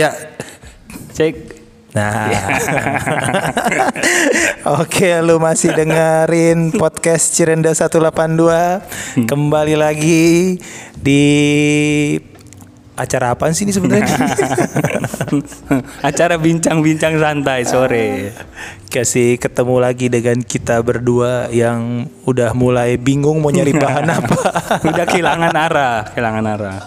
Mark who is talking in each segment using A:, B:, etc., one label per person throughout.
A: Ya.
B: Cek.
A: Nah. Oke, lu masih dengerin podcast Cirenda 182. Kembali lagi di acara apa sih ini sebenarnya?
B: Acara bincang-bincang santai sore.
A: Kasih ketemu lagi dengan kita berdua yang udah mulai bingung mau nyari bahan apa.
B: Udah kehilangan arah, kehilangan arah.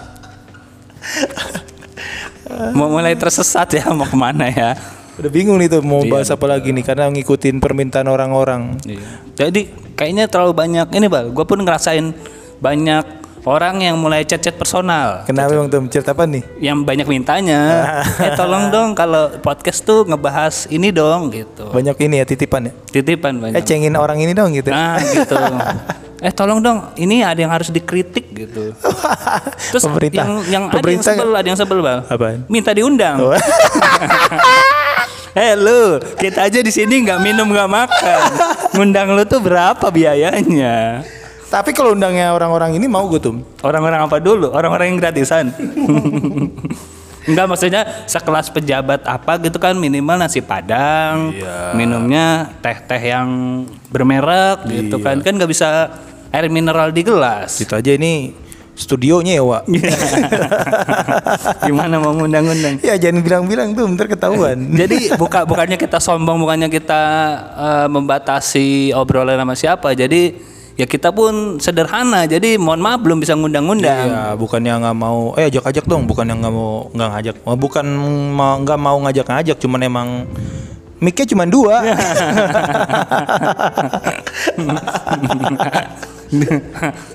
B: Mau mulai tersesat ya, mau ke mana ya?
A: Udah bingung nih tuh mau bahas apa lagi nih karena ngikutin permintaan orang-orang.
B: Iya. Jadi kayaknya terlalu banyak ini bal. Gue pun ngerasain banyak orang yang mulai chat-chat personal.
A: Kenapa emang tuh cerita apa nih?
B: Yang banyak mintanya, eh tolong dong kalau podcast tuh ngebahas ini dong gitu.
A: Banyak ini ya titipan ya.
B: Titipan
A: Eh
B: banyak.
A: cengin orang ini dong gitu.
B: Nah gitu. eh tolong dong, ini ada yang harus dikritik gitu. Terus
A: Pemerintah.
B: yang yang
A: Pemerintah
B: ada yang sebel, ada yang sebel bal.
A: Apaan?
B: Minta diundang.
A: Oh.
B: Eh lu, kita aja di sini nggak minum nggak makan. Ngundang lu tuh berapa biayanya?
A: Tapi kalau undangnya orang-orang ini mau gue tuh.
B: Orang-orang apa dulu? Orang-orang yang gratisan. Enggak maksudnya sekelas pejabat apa gitu kan minimal nasi padang, minumnya teh-teh yang bermerek gitu kan kan nggak bisa air mineral di gelas.
A: Situ aja ini studionya ya, Wak.
B: Gimana mau ngundang-undang?
A: ya jangan bilang-bilang tuh ntar ketahuan.
B: Jadi buka bukannya kita sombong, bukannya kita eh, membatasi obrolan sama siapa. Jadi ya kita pun sederhana. Jadi mohon maaf belum bisa ngundang-ngundang.
A: Iya, bukan yang nggak mau, eh ajak-ajak dong, bukan yang nggak mau nggak ngajak, Oh, bukan mau nggak mau ngajak-ngajak, cuman emang mic-nya cuma dua.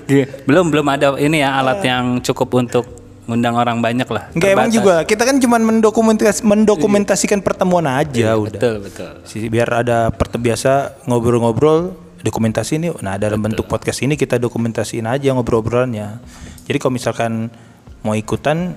B: Iya. belum belum ada ini ya alat yang cukup untuk ngundang orang banyak lah.
A: Enggak emang juga, kita kan cuman mendokumentas mendokumentasikan pertemuan aja udah.
B: Betul betul.
A: Biar ada biasa ngobrol-ngobrol dokumentasi ini. Nah dalam bentuk podcast ini kita dokumentasiin aja ngobrol-ngobrolannya. Jadi kalau misalkan mau ikutan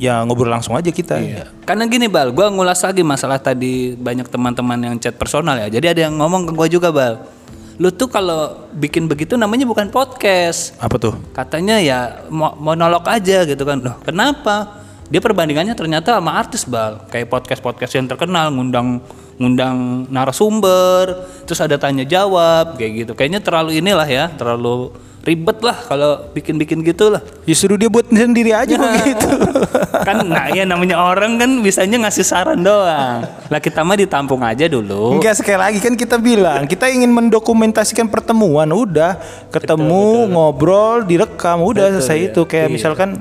A: ya ngobrol langsung aja kita.
B: Iya. Karena gini bal, gua ngulas lagi masalah tadi banyak teman-teman yang chat personal ya. Jadi ada yang ngomong ke gua juga bal. Lu tuh kalau bikin begitu namanya bukan podcast.
A: Apa tuh?
B: Katanya ya mo- monolog aja gitu kan. Loh, kenapa? Dia perbandingannya ternyata sama artis bal. Kayak podcast-podcast yang terkenal ngundang ngundang narasumber, terus ada tanya jawab kayak gitu. Kayaknya terlalu inilah ya, terlalu ribet lah kalau bikin-bikin gitu lah.
A: Ya suruh dia buat sendiri aja begitu.
B: kan nah ya namanya orang kan bisanya ngasih saran doang. Lah kita mah ditampung aja dulu.
A: Enggak sekali lagi kan kita bilang kita ingin mendokumentasikan pertemuan udah ketemu ngobrol direkam udah selesai itu kayak misalkan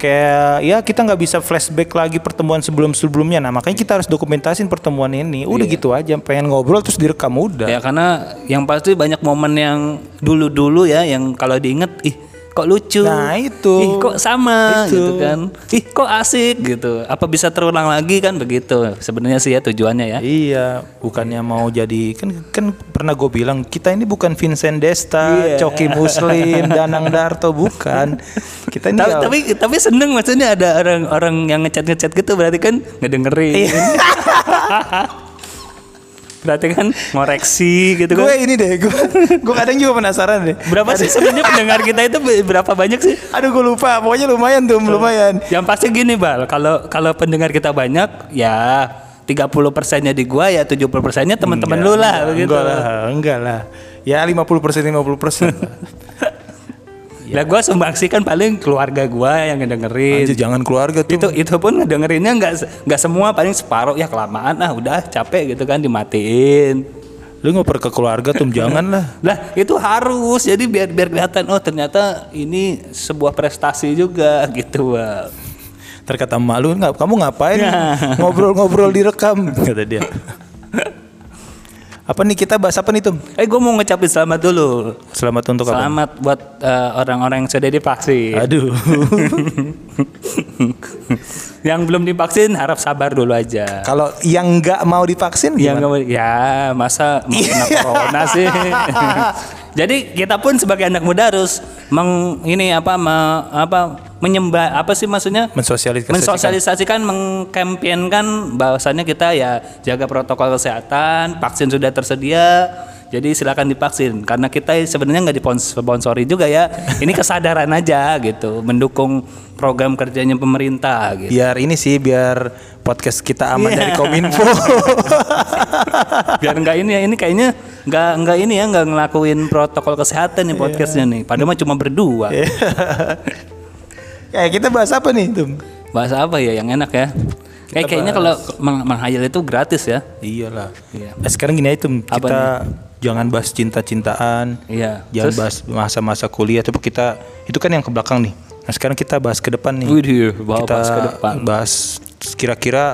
A: kayak ya kita nggak bisa flashback lagi pertemuan sebelum sebelumnya nah makanya kita harus dokumentasin pertemuan ini. Udah gitu aja pengen ngobrol terus direkam udah.
B: Ya karena yang pasti banyak momen yang dulu-dulu ya yang kalau diinget ih kok lucu.
A: Nah, itu.
B: Ih kok sama
A: Itu.
B: gitu kan. Ih kok asik gitu. Apa bisa terulang lagi kan begitu. Sebenarnya sih ya tujuannya ya.
A: Iya, bukannya mau jadi kan kan pernah gue bilang kita ini bukan Vincent Desta,
B: Iya.
A: Coki Muslim, Danang Darto bukan. Kita ini
B: tapi,
A: ya-
B: tapi tapi seneng maksudnya ada orang-orang yang ngechat ngechat gitu berarti kan ngedengerin. Berarti kan ngoreksi gitu
A: gue
B: kan.
A: ini deh, gue gue kadang juga penasaran deh.
B: Berapa sih sebenarnya pendengar kita itu berapa banyak sih?
A: Aduh gue lupa, pokoknya lumayan tuh, lumayan.
B: Yang pasti gini bal, kalau kalau pendengar kita banyak, ya 30 persennya di gua ya 70 persennya teman-teman lu lah begitu.
A: Enggak lah, enggak lah. Ya 50 persen 50 persen.
B: Lah gua sumbangsi kan paling keluarga gua yang ngedengerin.
A: Anjir, jangan keluarga tuh.
B: Itu itu pun ngedengerinnya nggak nggak semua paling separuh ya kelamaan ah udah capek gitu kan dimatiin.
A: Lu ngoper ke keluarga tuh jangan lah.
B: Lah itu harus jadi biar biar kelihatan oh ternyata ini sebuah prestasi juga gitu bal.
A: Terkata emak lu nggak, kamu ngapain ngobrol-ngobrol direkam kata dia. apa nih kita bahas apa nih Tum?
B: Eh gua mau ngecapin selamat dulu.
A: Selamat untuk apa?
B: Selamat buat eh, orang-orang yang sudah divaksin.
A: Aduh.
B: yang belum divaksin harap sabar dulu aja.
A: Kalau yang nggak mau divaksin
B: Yang
A: gimana?
B: nggak mau- ya masa mau kena corona sih. Jadi kita pun sebagai anak muda harus meng ini apa me- apa menyembah apa sih maksudnya?
A: Mensosialisasikan.
B: Mensosialisasikan, mengkampanyekan bahwasannya kita ya jaga protokol kesehatan, vaksin sudah tersedia. Jadi silakan divaksin karena kita sebenarnya nggak disponsori juga ya. Ini kesadaran aja gitu, mendukung program kerjanya pemerintah gitu.
A: Biar ini sih biar podcast kita aman
B: Iya.
A: dari kominfo.
B: Biar nggak ini ya, ini kayaknya nggak nggak ini ya nggak ngelakuin protokol kesehatan nih podcastnya nih. Padahal mah cuma berdua.
A: Kayak kita bahas apa nih, Tum?
B: Bahasa apa ya yang enak ya? Kayak kayaknya kalau meng- menghayal itu gratis ya.
A: Iyalah.
B: Iya.
A: Eh, sekarang gini aja, Tum.
B: Apa
A: Kita jangan bahas cinta-cintaan.
B: Iya.
A: Jangan
B: Terus?
A: bahas masa-masa kuliah, tapi kita itu kan yang ke belakang nih. Nah, sekarang kita bahas ke depan nih.
B: Widih, bawa
A: kita
B: bahas ke depan.
A: bahas kira-kira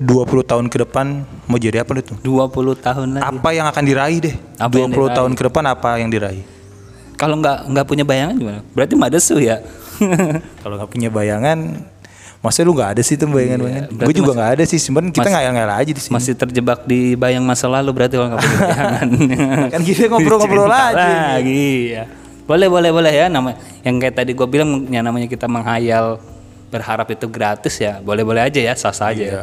A: 20 tahun ke depan mau jadi apa itu?
B: 20 tahun lagi.
A: Apa yang akan diraih deh?
B: Apa
A: 20
B: yang diraih?
A: tahun ke depan apa yang diraih?
B: Kalau nggak nggak punya bayangan gimana? Berarti madesu ya.
A: Kalau nggak punya bayangan, masa lu nggak ada sih tuh bayangan-bayangan?
B: Iya,
A: Gue juga nggak ada sih, sebenarnya kita nggak nggak aja di sini.
B: Masih terjebak di bayang masa lalu berarti kalau nggak punya bayangan.
A: Kan kita ngobrol-ngobrol aja.
B: Lagi ya. Boleh boleh boleh ya nama yang kayak tadi gue bilang yang namanya kita menghayal berharap itu gratis ya. Boleh boleh aja ya, sah sah aja. ya.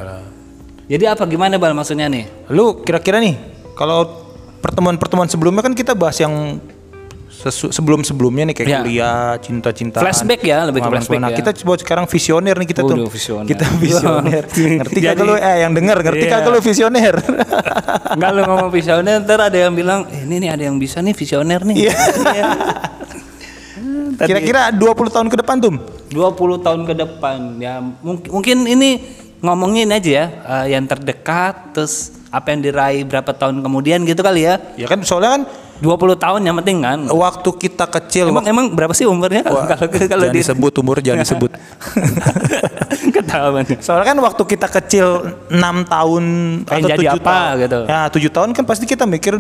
B: Jadi apa gimana bal maksudnya nih?
A: Lu kira-kira nih, kalau pertemuan-pertemuan sebelumnya kan kita bahas yang sesu- sebelum-sebelumnya nih kayak
B: Ya.
A: kuliah, cinta-cintaan.
B: Flashback ya, lebih ke flashback
A: Nah,
B: ya.
A: kita coba sekarang visioner nih kita tuh.
B: Waduh, visioner.
A: Kita visioner. ngerti kagak
B: Jadi-
A: lu eh yang denger, ngerti
B: Iya.
A: kagak lu visioner?
B: Enggak lu ngomong visioner ntar ada yang bilang eh, ini nih ada yang bisa nih visioner nih.
A: Iya.
B: Iya.
A: Kira-kira 20 tahun ke depan tuh.
B: 20 tahun ke depan ya mungkin mungkin ini ngomongin aja ya eh, yang terdekat terus apa yang diraih berapa tahun kemudian gitu kali ya
A: Ya kan soalnya kan
B: 20 tahun yang penting kan
A: waktu kita kecil
B: emang emang berapa sih umurnya kalau
A: Wah,
B: kalau kalau
A: jangan
B: di
A: disebut umur jangan disebut.
B: ketahuan
A: Soalnya kan waktu kita kecil 6 tahun
B: Pengen
A: atau
B: jadi
A: 7
B: apa
A: tahun.
B: gitu.
A: Ya, 7 tahun kan pasti kita mikir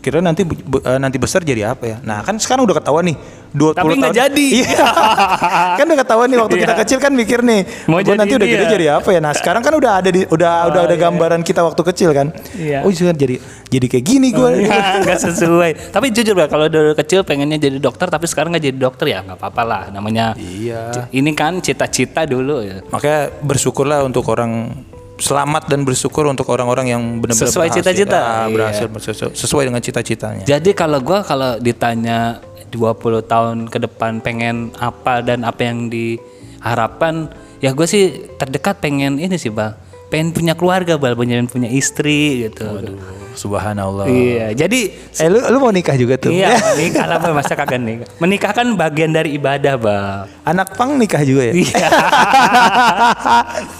A: kira nanti eh, nanti besar jadi apa ya. Nah, kan sekarang udah ketahuan nih 20
B: Tapi nggak
A: tahun.
B: jadi.
A: Iya. kan udah ketahuan nih waktu kita
B: Iya.
A: kecil kan mikir nih,
B: Mau jadi
A: nanti udah gede
B: ya.
A: jadi apa ya. Nah, sekarang kan udah ada di udah udah ada gambaran kita waktu kecil kan.
B: Iya.
A: Oh, jangan jadi jadi kayak gini gua.
B: Ya, nggak sesuai tapi jujur lah kalau dulu kecil pengennya jadi dokter tapi sekarang nggak jadi dokter ya nggak apa-apa lah namanya
A: Iya.
B: ini kan cita-cita dulu ya
A: Makanya bersyukurlah untuk orang selamat dan bersyukur untuk orang-orang yang benar-benar
B: Sesuai cita-cita.
A: Ah,
B: Iya.
A: berhasil sesu- sesuai dengan cita-citanya.
B: Jadi kalau gua kalau ditanya 20 tahun ke depan pengen apa dan apa yang diharapkan, ya gue sih terdekat pengen ini sih bang, pengen punya keluarga bal, pengen punya istri gitu.
A: Subhanallah.
B: Iya, jadi
A: Eh lu lu mau nikah juga tuh?
B: iya nikah lah masa kagak nikah. Menikah kan bagian dari ibadah bal.
A: Anak pang nikah juga ya?
B: Iya.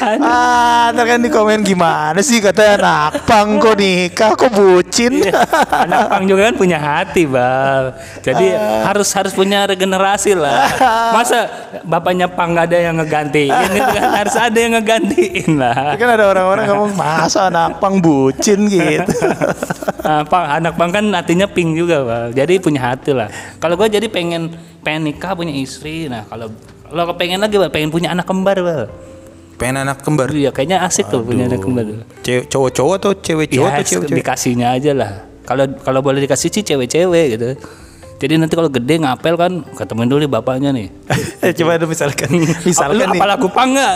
A: ah, ntar kan di komen gimana sih katanya anak pang kok nikah kok bucin?
B: Iya, Anak pang juga kan punya hati bal. Jadi harus harus punya regenerasi lah. Masa bapaknya pang nggak ada yang ngegantiin, kan harus ada yang ngegantiin lah.
A: kan ada orang-orang ngomong masa anak pang bucin gitu.
B: Ah, pang, anak pang kan artinya pink juga bal. Jadi punya hati lah. Kalau gue jadi pengen pengen nikah punya istri. Nah kalau kalau pengen lagi bal, pengen punya anak kembar bal.
A: Pengen anak kembar.
B: Iya kayaknya asik tuh punya anak kembar.
A: Cewek cowok-cowok atau cewek cowok
B: Ya,
A: atau cewek-cewek?
B: dikasihnya aja lah. Kalau kalau boleh dikasih sih cewek-cewek gitu. Jadi nanti kalau gede ngapel kan ketemuin dulu nih bapaknya nih.
A: Eh, Coba ada misalkan, misalkan nih.
B: apa lagu pang nggak?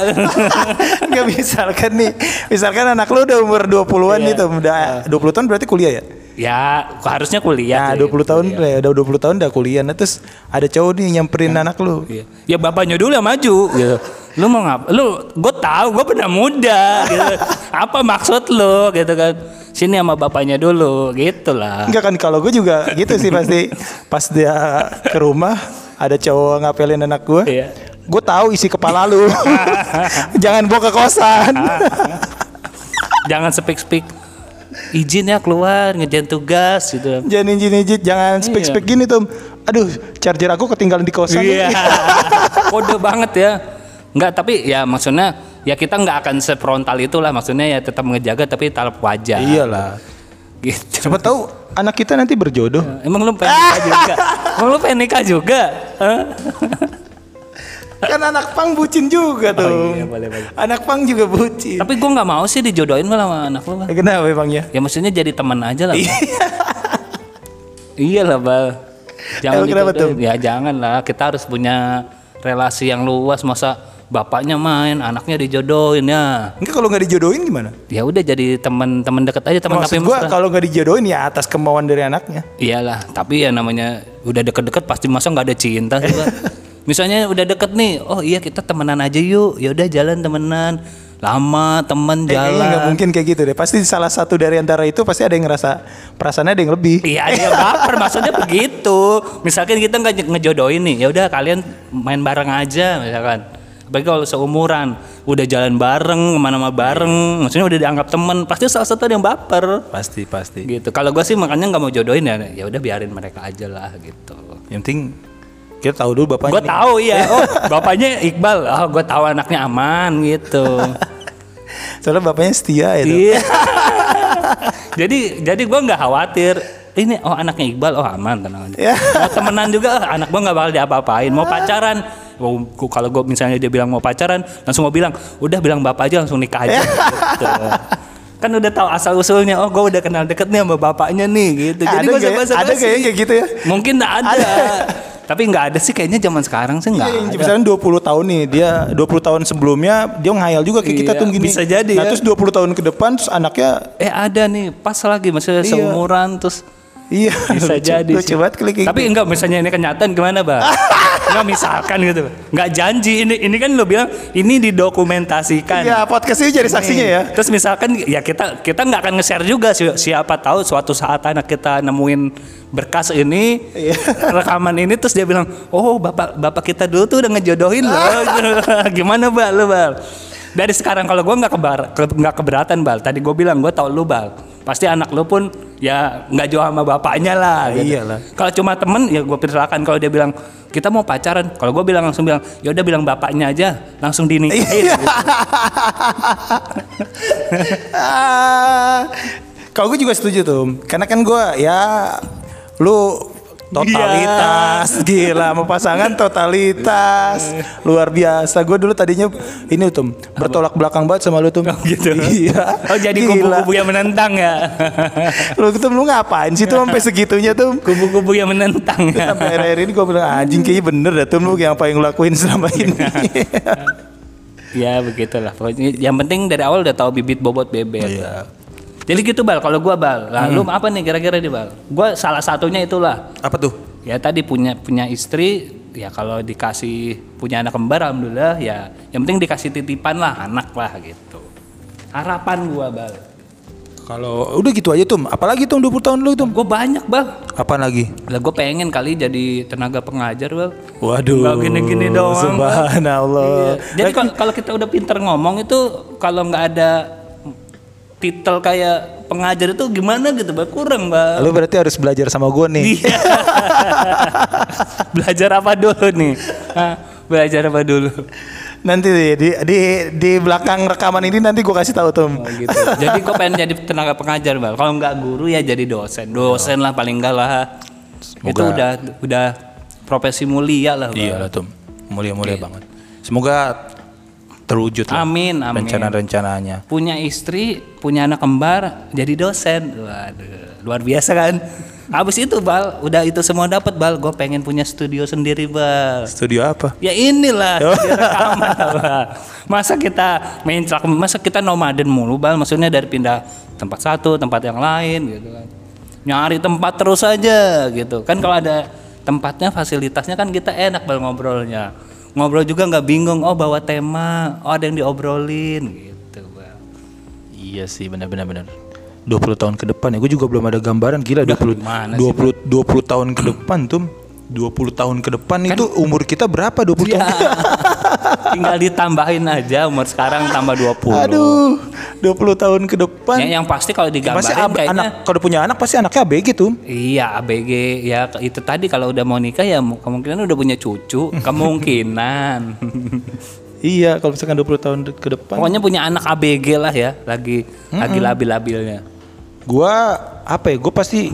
A: Enggak misalkan nih, misalkan anak lu udah umur 20-an
B: Iya.
A: gitu, udah 20 tahun berarti kuliah ya?
B: Ya harusnya kuliah.
A: Ya,
B: tuh.
A: 20 tahun ya, udah 20 tahun udah kuliah. Nah, terus ada cowok nih nyamperin anak lu.
B: Iya. Ya bapaknya dulu yang maju gitu. Lu mau ngap? Lu gue tahu gue pernah muda gitu. Apa maksud lu gitu kan? Sini sama bapaknya dulu gitu lah.
A: Enggak kan kalau gue juga gitu sih pasti pas dia ke rumah ada cowok ngapelin anak gue.
B: Iya.
A: Gue tahu isi kepala lu. Jangan bawa ke kosan.
B: Jangan speak-speak izin ya keluar ngejalan tugas gitu.
A: jangan izin-izin, jangan speak-speak gini tuh. Aduh, charger aku ketinggalan di kosan.
B: Iya. Kode banget ya. Enggak, tapi ya maksudnya ya kita nggak akan sefrontal itulah maksudnya ya tetap ngejaga tapi tetap wajar.
A: Iyalah.
B: Gitu.
A: Siapa tahu anak kita nanti berjodoh.
B: Emang lu pengen nikah juga? Emang lu pengen nikah juga?
A: Kan anak pang bucin juga tuh.
B: iya, boleh, boleh.
A: Anak pang juga bucin.
B: Tapi gue nggak mau sih dijodohin malah sama anak lu. Bal.
A: Eh, Kenapa emangnya?
B: Ya maksudnya jadi teman aja lah. Bal. iya lah bal. Jangan
A: kenapa
B: dijodohin. Ya jangan lah. Kita harus punya relasi yang luas. Masa bapaknya main, anaknya dijodohin ya.
A: Enggak kalau nggak dijodohin gimana?
B: Ya udah jadi teman-teman deket aja teman tapi
A: gua kalau nggak dijodohin ya atas kemauan dari anaknya.
B: Iyalah, tapi ya namanya udah deket-deket pasti masa nggak ada cinta sih, Bang? Misalnya udah deket nih, oh iya kita temenan aja yuk, ya udah jalan temenan, lama temen
A: Eh, kayaknya nggak
B: jalan.
A: mungkin kayak gitu deh. Pasti salah satu dari antara itu pasti ada yang ngerasa perasaannya ada yang lebih.
B: Iya dia baper maksudnya begitu. Misalkan kita nggak ngejodohin nih, ya udah kalian main bareng aja misalkan. Apalagi kalau seumuran, udah jalan bareng, ke mana-mana bareng, maksudnya udah dianggap temen, pasti salah satu ada yang baper.
A: Pasti pasti.
B: Gitu. Kalau gue sih makanya nggak mau jodohin ya, ya udah biarin mereka aja lah gitu.
A: Yang penting kita tahu dulu bapaknya.
B: Gue tahu ya, oh bapaknya Iqbal, oh gue tahu anaknya aman gitu.
A: Soalnya bapaknya setia itu.
B: Iya. jadi jadi gue nggak khawatir. Ini oh anaknya Iqbal, oh aman tenang aja.
A: Ya.
B: Mau temenan juga, oh, anak gue nggak bakal diapa-apain. Mau pacaran, oh, gua- kalau gue misalnya dia bilang mau pacaran, langsung mau bilang, udah bilang bapak aja langsung nikah aja. gitu. Kan udah tahu asal usulnya, oh gue udah kenal deket nih sama bapaknya nih gitu. Jadi
A: Ada
B: gua
A: kayak
B: basa-basi.
A: ada kayaknya kayak gitu ya.
B: Mungkin ada. Tapi nggak ada sih kayaknya zaman sekarang sih nggak
A: Iya, yang misalnya 20 tahun nih, dia 20 tahun sebelumnya dia ngayal juga kayak kita
B: Iya,
A: tuh gini.
B: bisa jadi
A: Nah,
B: ya.
A: terus 20 tahun ke depan terus anaknya
B: Eh ada nih, pas lagi maksudnya
A: Iya.
B: seumuran terus
A: iya
B: bisa
A: lucu-
B: jadi
A: lucu banget klik
B: tapi
A: gitu.
B: enggak misalnya ini kenyataan gimana bang enggak misalkan gitu. Enggak janji. Ini ini kan lo bilang ini didokumentasikan.
A: Iya, podcast ini jadi saksinya ya.
B: terus misalkan ya kita kita nggak akan nge-share juga si- siapa tahu suatu saat anak kita nemuin berkas ini
A: Iya.
B: rekaman ini terus dia bilang oh bapak bapak kita dulu tuh udah ngejodohin loh. Gimana bal lo bal? Dari sekarang kalau gue nggak kebar ke- nggak keberatan bal. Tadi gue bilang gue tau lu bal pasti anak lu pun ya nggak jauh sama bapaknya lah gitu.
A: Iyalah.
B: kalau cuma temen ya gue persilakan kalau dia bilang kita mau pacaran kalau gue bilang langsung bilang ya udah bilang bapaknya aja langsung dinikahin
A: Iya.
B: gitu.
A: Ah, Kalau gue juga setuju tuh, karena kan gue ya lu totalitas gila mau pasangan totalitas luar biasa gue dulu tadinya ini tuh bertolak belakang banget sama lu tuh
B: gitu.
A: iya
B: Oh jadi kubu-kubu yang menentang ya.
A: lu tuh lu ngapain sih tuh sampai segitunya tuh
B: kubu-kubu yang menentang ya.
A: sampai akhir-akhir ini gue bilang anjing kayaknya bener dah tuh lu yang apa yang lakuin selama ini
B: ya begitulah. Yang penting dari awal udah tahu bibit bobot bebek.
A: Iya.
B: Jadi gitu bal. Kalau gua bal, lalu apa nih kira-kira nih bal? Gua salah satunya itulah.
A: apa tuh
B: Ya tadi punya punya istri. Ya kalau dikasih punya anak kembar, alhamdulillah. Ya yang penting dikasih titipan lah anak lah gitu. Harapan gua bal.
A: kalau udah gitu aja tuh apalagi tuh 20 tahun lu tuh
B: Gue banyak bal.
A: apa lagi
B: Lah gue pengen kali jadi tenaga pengajar bal.
A: Waduh,
B: Nggak gini-gini doang,
A: Subhanallah.
B: Jadi kalau kalau kita udah pinter ngomong itu kalau nggak ada titel kayak pengajar itu gimana gitu, Bang? Kurang, Bang.
A: Lu berarti harus belajar sama gue nih.
B: Iya. Belajar apa dulu nih? Hah, Belajar apa dulu?
A: Nanti di, di di belakang rekaman ini nanti gue kasih tahu tuh.
B: Oh, gitu. Jadi gue pengen jadi tenaga pengajar, Bang. Kalau nggak guru ya jadi dosen. Dosen lah paling enggak lah. Itu udah udah profesi mulia lah, Bang.
A: Iya lah tuh, mulia-mulia banget. Semoga terwujud lah
B: Amin, amin.
A: rencana-rencananya.
B: punya istri, punya anak kembar, jadi dosen. Waduh, luar biasa kan? Habis itu bal, udah itu semua dapat bal. Gue pengen punya studio sendiri bal.
A: Studio apa?
B: Ya inilah studio rekaman Bal. Masa kita main celak, masa kita nomaden mulu bal? Maksudnya dari pindah tempat satu, tempat yang lain gitu kan. Nyari tempat terus aja gitu. Kan kalau ada tempatnya, fasilitasnya kan kita enak bal ngobrolnya. Ngobrol juga nggak bingung. Oh bawa tema, oh ada yang diobrolin gitu bal.
A: Iya sih, benar-benar benar. 20 tahun ke depan ya, gue juga belum ada gambaran gila 20
B: gimana sih,
A: 20 20 tahun ke depan tuh 20 tahun ke depan itu umur kita berapa 20
B: Ya,
A: tahun?
B: tinggal ditambahin aja umur sekarang tambah 20.
A: Aduh, 20 tahun ke depan.
B: Ya, yang pasti kalau digambarin
A: ab-
B: kayaknya
A: anak kalau punya anak pasti anaknya ABG tuh.
B: Iya ABG ya itu tadi kalau udah mau nikah ya mu- kemungkinan udah punya cucu kemungkinan
A: Iya, kalau misalkan 20 tahun ke depan.
B: pokoknya punya anak ABG lah ya lagi lagi labil-labilnya
A: Gua apa ya? Gue pasti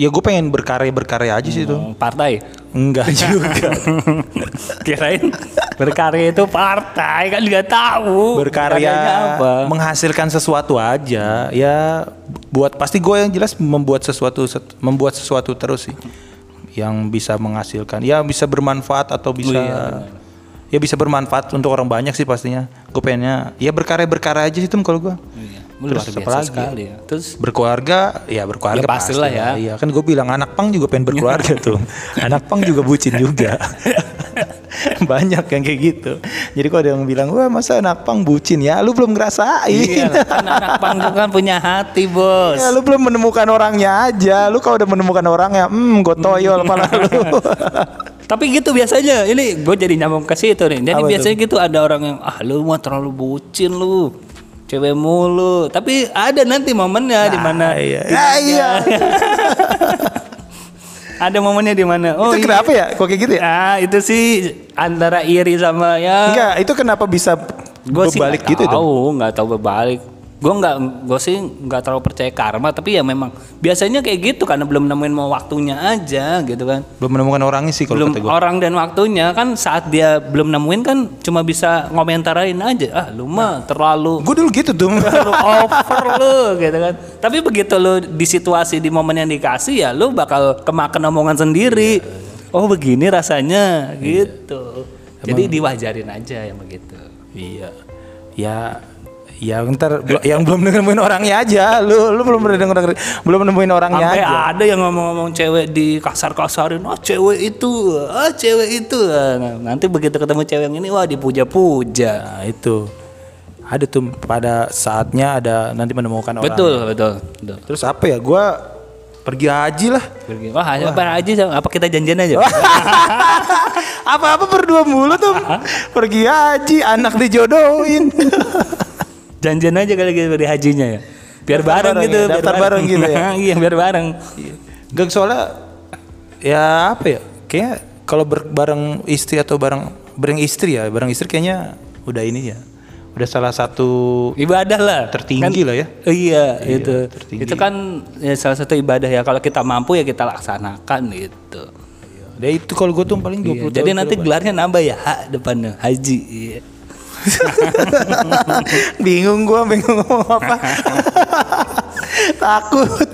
A: ya gue pengen berkarya berkarya aja sih tuh.
B: Hmm, partai
A: Enggak juga.
B: kirain berkarya itu partai kan nggak tahu
A: berkarya
B: apa
A: menghasilkan sesuatu aja. Ya buat pasti gue yang jelas membuat sesuatu membuat sesuatu terus sih. Yang bisa menghasilkan, ya bisa bermanfaat atau bisa
B: iya,
A: ya bisa bermanfaat untuk orang banyak sih pastinya. Gue pengennya ya berkarya berkarya aja sih tuh kalau gue.
B: Iya. Luar
A: Terus
B: biasa sekali ya. Terus
A: Berkeluarga, ya berkeluarga
B: Ya, pastilah ya.
A: Iya kan gue bilang anak pang juga pengen berkeluarga tuh. anak pang juga bucin juga. Banyak yang kayak gitu. Jadi kalau ada yang bilang, wah masa anak pang bucin ya, lu belum ngerasain.
B: iya, kan anak pang juga kan punya hati, Bos.
A: Ya lu belum menemukan orangnya aja. Lu kalau udah menemukan orangnya, hmm, gue toyol pala lu.
B: Tapi gitu biasanya. Ini gue jadi nyambung ke situ nih. Jadi
A: Apa
B: biasanya gitu ada orang yang ah lu mah terlalu bucin lu. Cewek mulu. Tapi ada nanti momennya di mana
A: iya. Ya, iya.
B: ada momennya di mana. Oh,
A: itu
B: iya.
A: kenapa ya? Kok kayak gitu ya?
B: Ah, itu sih antara iri sama ya.
A: Enggak, itu kenapa bisa
B: Gue sih
A: berbalik
B: nggak
A: gitu itu?
B: tahu, nggak tahu berbalik. Gue nggak, gue sih nggak terlalu percaya karma. Tapi ya memang biasanya kayak gitu karena belum nemuin mau waktunya aja gitu kan.
A: Belum menemukan orangnya sih kalau
B: belum
A: kata gue.
B: orang dan waktunya kan saat dia belum nemuin kan cuma bisa ngomentarin aja ah lu mah terlalu
A: Gue dulu gitu tuh.
B: terlalu over lu gitu kan tapi begitu lu di situasi di momen yang dikasih ya lu bakal kemakan omongan sendiri oh begini rasanya gitu jadi diwajarin aja yang begitu
A: Iya. Ya ya ntar yang belum nemuin orangnya aja. Lu lu belum pernah denger belum nemuin orangnya
B: sampai
A: aja.
B: ada yang ngomong-ngomong cewek di kasar-kasarin oh cewek itu ah cewek itu Nah, nanti begitu ketemu cewek yang ini wah dipuja-puja
A: Nah, itu. Ada tuh pada saatnya ada nanti menemukan orang.
B: betul betul betul
A: Terus apa ya? Gua pergi haji lah.
B: Pergi. Wah, apa aja apa kita janjian aja?
A: Apa-apa berdua mulu tuh. pergi haji, anak dijodohin.
B: janjian aja kali gitu di hajinya ya. Biar
A: Daftar
B: bareng
A: bareng
B: gitu,
A: ya,
B: biar
A: daftar bareng gitu ya.
B: iya, biar bareng.
A: Gak soalnya ya apa ya? Kayak kalau bareng istri atau bareng bareng istri ya, bareng istri kayaknya udah ini ya. Udah salah satu
B: Ibadah lah.
A: Tertinggi lah ya.
B: Iya, itu.
A: tertinggi.
B: Itu kan ya, salah satu ibadah ya. Kalau kita mampu ya kita laksanakan gitu.
A: Ya itu kalau gue tuh paling 20
B: Iya,
A: tahun.
B: Jadi nanti gelarnya nambah ya, ha depannya haji. Iya.
A: bingung gua bingung ngomong apa. Takut.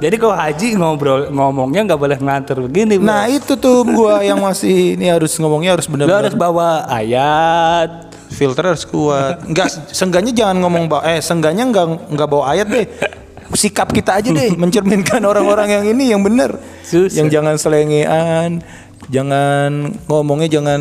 B: Jadi kalau haji ngobrol ngomongnya nggak boleh nganter begini. Bro.
A: nah, itu tuh gua yang masih ini harus ngomongnya harus benar-benar
B: harus bawa ayat,
A: filter harus kuat. Enggak, seenggaknya jangan ngomong bawa eh seenggaknya enggak enggak bawa ayat deh. Sikap kita aja deh mencerminkan orang-orang yang ini yang benar.
B: Susah.
A: Yang jangan selengean, jangan ngomongnya jangan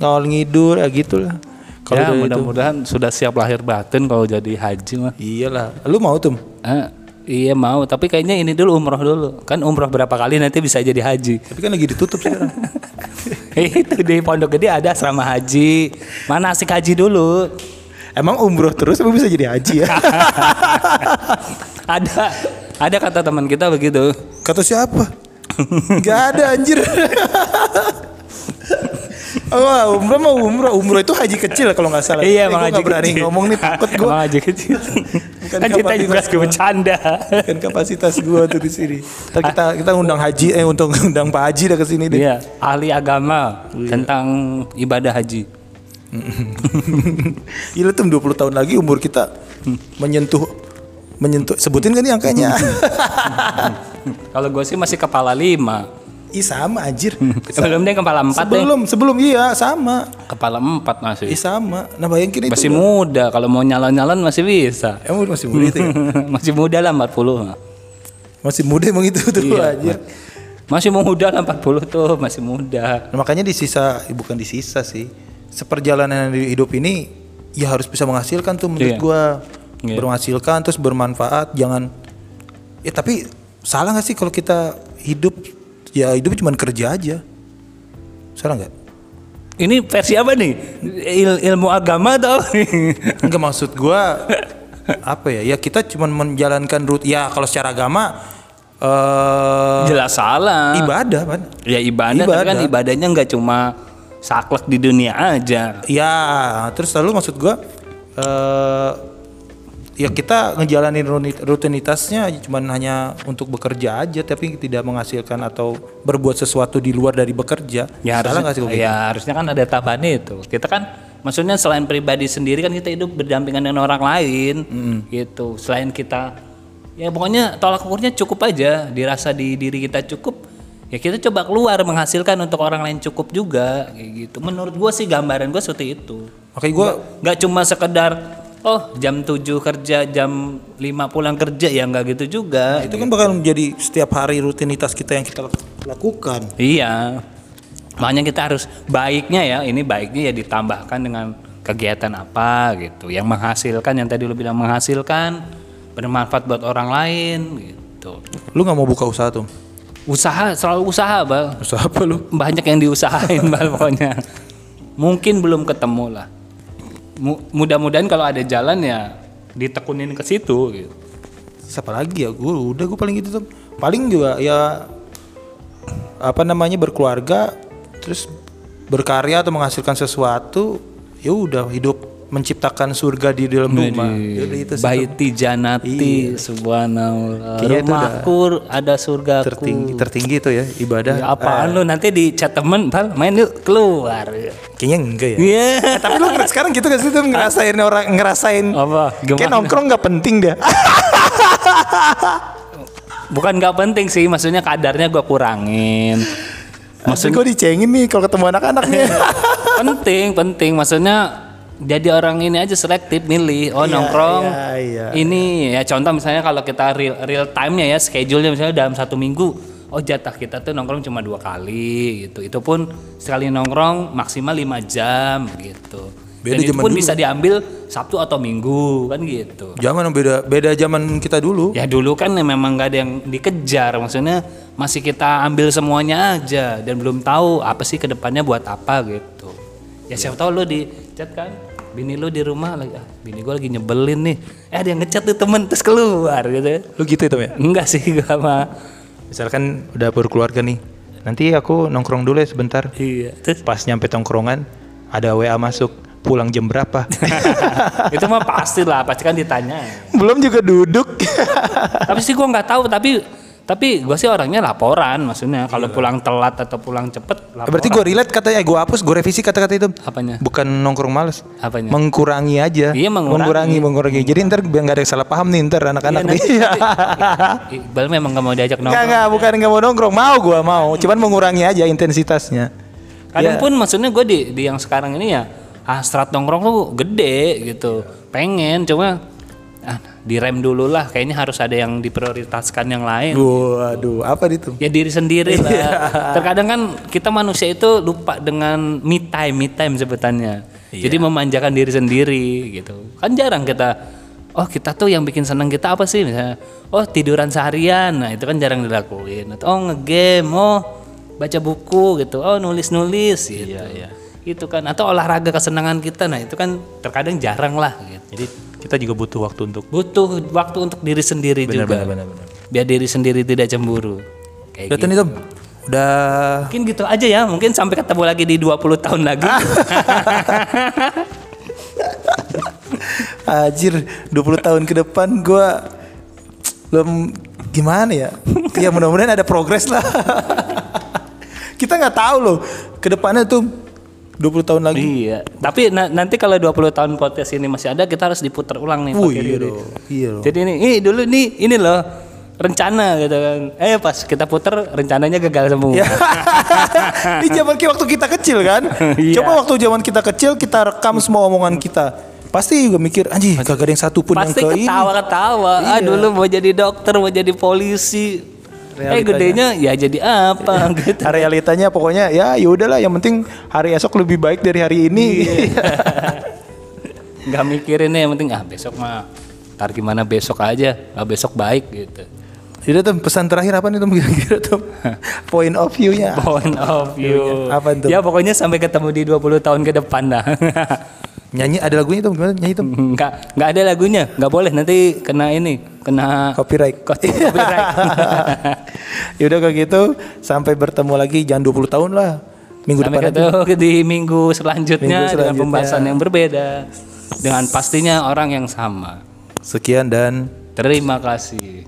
A: ngawal ngidur ya gitulah. Kalau
B: ya mudah-mudahan sudah siap lahir batin kalau jadi haji mah.
A: Iyalah. Lu mau tuh?
B: Ah, iya mau, tapi kayaknya ini dulu umroh dulu. Kan umroh berapa kali nanti bisa jadi haji.
A: Tapi kan lagi ditutup sekarang.
B: Itu di Pondok Gede ada asrama haji. Mana asik haji dulu.
A: Emang umroh terus emang bisa jadi haji ya?
B: ada ada kata teman kita begitu.
A: Kata siapa? Gak ada anjir. Oh, umroh mau umroh. Umroh itu haji kecil kalau nggak salah.
B: Iya, emang haji
A: berani
B: kecil.
A: ngomong nih takut gue.
B: Emang haji kecil. kan kita juga
A: gua.
B: bercanda.
A: Kan kapasitas gue tuh di sini. Ntar kita kita undang haji eh untuk undang Pak Haji dah ke sini deh.
B: Iya, ahli agama tentang ibadah haji.
A: Gila tuh 20 tahun lagi umur kita menyentuh menyentuh sebutin kan nih angkanya.
B: Kalau gue sih masih kepala lima.
A: Ih sama anjir.
B: Sebelum dia kepala empat deh.
A: Sebelum sebelum iya sama.
B: Kepala empat masih.
A: Ih sama. Nah bayangin itu.
B: Masih muda, kalau mau nyalon-nyalon masih bisa.
A: Emang masih muda itu ya?
B: masih muda lah 40.
A: Masih muda emang itu tuh
B: Iya.
A: anjir.
B: Masih muda lah 40 tuh, masih muda.
A: Nah, makanya di sisa eh, bukan di sisa sih. Seperjalanan di hidup ini ya harus bisa menghasilkan tuh menurut
B: Iya.
A: gua.
B: Iya.
A: Bermenghasilkan terus bermanfaat, jangan Ya tapi salah nggak sih kalau kita hidup ya hidup cuma kerja aja. Salah nggak?
B: Ini versi apa nih? Il- ilmu agama atau?
A: Enggak maksud gua apa ya? Ya kita cuma menjalankan rut ya kalau secara agama eh
B: Jelas salah.
A: ibadah kan.
B: Ya ibadah, tapi kan
A: Ibadah.
B: ibadahnya nggak cuma saklek di dunia aja.
A: Ya, terus lalu maksud gua eh ya kita ngejalanin rutinitasnya cuman hanya untuk bekerja aja tapi tidak menghasilkan atau berbuat sesuatu di luar dari bekerja.
B: Ya
A: Salah
B: harusnya,
A: nggak sih gua gitu?
B: ya harusnya kan ada tambahan itu. Kita kan maksudnya selain pribadi sendiri kan kita hidup berdampingan dengan orang lain gitu. Selain kita ya pokoknya tolak ukurnya cukup aja, dirasa di diri kita cukup. ya kita coba keluar menghasilkan untuk orang lain cukup juga kayak gitu menurut gue sih gambaran gue seperti itu
A: Makanya gue
B: nggak cuma sekedar oh jam 7 kerja jam 5 pulang kerja ya nggak gitu juga.
A: Itu kan bakal menjadi setiap hari rutinitas kita yang kita lakukan.
B: iya. Makanya kita harus baiknya ya ini baiknya ya ditambahkan dengan kegiatan apa gitu. Yang menghasilkan yang tadi lu bilang menghasilkan bermanfaat buat orang lain gitu.
A: Lu nggak mau buka usaha tuh?
B: usaha selalu usaha bal.
A: Usaha apa lu?
B: banyak yang diusahain bal pokoknya. Mungkin belum ketemu lah mudah-mudahan kalau ada jalan ya ditekunin ke situ gitu
A: Siapa lagi ya? Gue udah gue paling gitu tuh. Paling juga ya apa namanya berkeluarga, terus berkarya atau menghasilkan sesuatu, ya udah hidup menciptakan surga di dalam rumah. Udah itu.
B: Baiti janati subhanallah.
A: Kayaknya
B: rumahku ada surgaku.
A: tertinggi tertinggi itu ya ibadah.
B: Ya, apaan lu? Nanti di chat temen bal main yuk keluar.
A: Kayaknya enggak ya.
B: Iya.
A: Tapi lu sekarang gitu gak sih? Tuh ngerasain orang ngerasain.
B: Apa?
A: Kayak nongkrong nggak penting dia.
B: bukan nggak penting sih maksudnya kadarnya gua kurangin.
A: Maksud gue dicengin nih kalau ketemu anak-anaknya.
B: penting penting. Maksudnya jadi orang ini aja selektif milih oh
A: Iya,
B: nongkrong.
A: iya, iya.
B: ini ya contoh misalnya kalau kita real real time nya ya schedule-nya misalnya dalam satu minggu oh jatah kita tuh nongkrong cuma dua kali gitu. Itu pun sekali nongkrong maksimal lima jam gitu.
A: Beda
B: dan itu
A: zaman
B: pun
A: dulu.
B: bisa diambil sabtu atau minggu kan gitu.
A: Zaman beda beda zaman kita dulu.
B: ya dulu kan ya memang nggak ada yang dikejar. Maksudnya masih kita ambil semuanya aja dan belum tahu apa sih ke depannya buat apa gitu. Ya siapa tahu lo di chat kan bini lo di rumah lagi ah bini gue lagi nyebelin nih eh ada yang ngechat tuh temen terus keluar gitu
A: Lu gitu itu ya?
B: enggak sih gak mah
A: Misalkan udah berkeluarga nih. Nanti aku nongkrong dulu ya sebentar.
B: iya terus
A: Pas nyampe tongkrongan ada WA masuk. Pulang jam berapa?
B: itu mah pasti lah pasti kan ditanya
A: Belum juga duduk.
B: tapi sih gue nggak tahu tapi tapi gue sih orangnya laporan maksudnya kalau pulang telat atau pulang cepet laporan.
A: Berarti gue relate katanya, gue hapus, gue revisi kata-kata itu.
B: apanya
A: Bukan nongkrong males.
B: apanya
A: Mengurangi aja.
B: Iya, mengurangi.
A: mengurangi, Jadi ntar biar nggak ada yang salah paham nih ntar anak-anak
B: Iya,
A: nih.
B: Iqbal memang gak mau diajak nongkrong.
A: enggak, bukan nggak mau nongkrong. Mau gue mau. Cuman mengurangi aja intensitasnya.
B: Kadang
A: Ya.
B: pun maksudnya gue di, di yang sekarang ini ya hasrat nongkrong tuh gede gitu. Pengen cuma ah, direm dulu lah. Kayaknya harus ada yang diprioritaskan yang lain.
A: Waduh, apa itu?
B: Ya diri sendiri
A: Iya.
B: lah. Terkadang kan kita manusia itu lupa dengan me time, me time sebutannya.
A: Iya.
B: Jadi memanjakan diri sendiri gitu. Kan jarang kita Oh kita tuh yang bikin seneng kita apa sih misalnya Oh tiduran seharian Nah itu kan jarang dilakuin Atau, Oh ngegame Oh baca buku gitu Oh nulis-nulis gitu
A: Iya,
B: Itu kan Atau olahraga kesenangan kita Nah itu kan terkadang jarang lah gitu.
A: Jadi kita juga butuh waktu untuk
B: Butuh waktu untuk diri sendiri juga
A: benar, benar.
B: Biar diri sendiri tidak cemburu Kayak
A: Udah
B: gitu.
A: Tom. Udah
B: Mungkin gitu aja ya, mungkin sampai ketemu lagi di 20 tahun lagi.
A: Anjir 20 tahun ke depan gua belum gimana ya? ya mudah-mudahan ada progres lah. Kita nggak tahu loh ke depannya tuh 20 tahun lagi.
B: iya. Tapi na- nanti kalau 20 tahun podcast ini masih ada, kita harus diputar ulang nih.
A: Wih, iya loh. Iya loh.
B: Jadi ini, ini dulu nih, ini loh rencana gitu kan. Eh pas kita puter rencananya gagal semua.
A: Ya. Ini zaman waktu kita kecil kan.
B: Iya.
A: Coba waktu zaman kita kecil kita rekam semua omongan kita. Pasti juga mikir anjing gak ada yang satu pun
B: Pasti
A: yang ke ini.
B: ketawa-ketawa. Ah
A: Iya.
B: dulu mau jadi dokter, mau jadi polisi. Eh
A: Realitanya.
B: gedenya ya jadi apa gitu.
A: Realitanya pokoknya ya ya udahlah yang penting hari esok lebih baik dari hari ini.
B: nggak mikirin yang penting ah besok mah ntar gimana besok aja ah, besok baik gitu
A: Jadi tuh pesan terakhir apa nih tuh kira-kira tuh point of view-nya.
B: point of view
A: Apa tuh?
B: ya pokoknya sampai ketemu di 20 tahun ke depan dah
A: Nyanyi ada lagunya tuh gimana nyanyi tuh?
B: nggak nggak ada lagunya nggak boleh nanti kena ini kena
A: Copyright.
B: Copyright.
A: ya udah kalau gitu sampai bertemu lagi jangan 20 tahun lah. Minggu
B: sampai
A: depan aja.
B: di minggu selanjutnya,
A: Minggu
B: dengan
A: selanjutnya.
B: pembahasan yang berbeda dengan pastinya orang yang sama
A: Sekian dan
B: terima kasih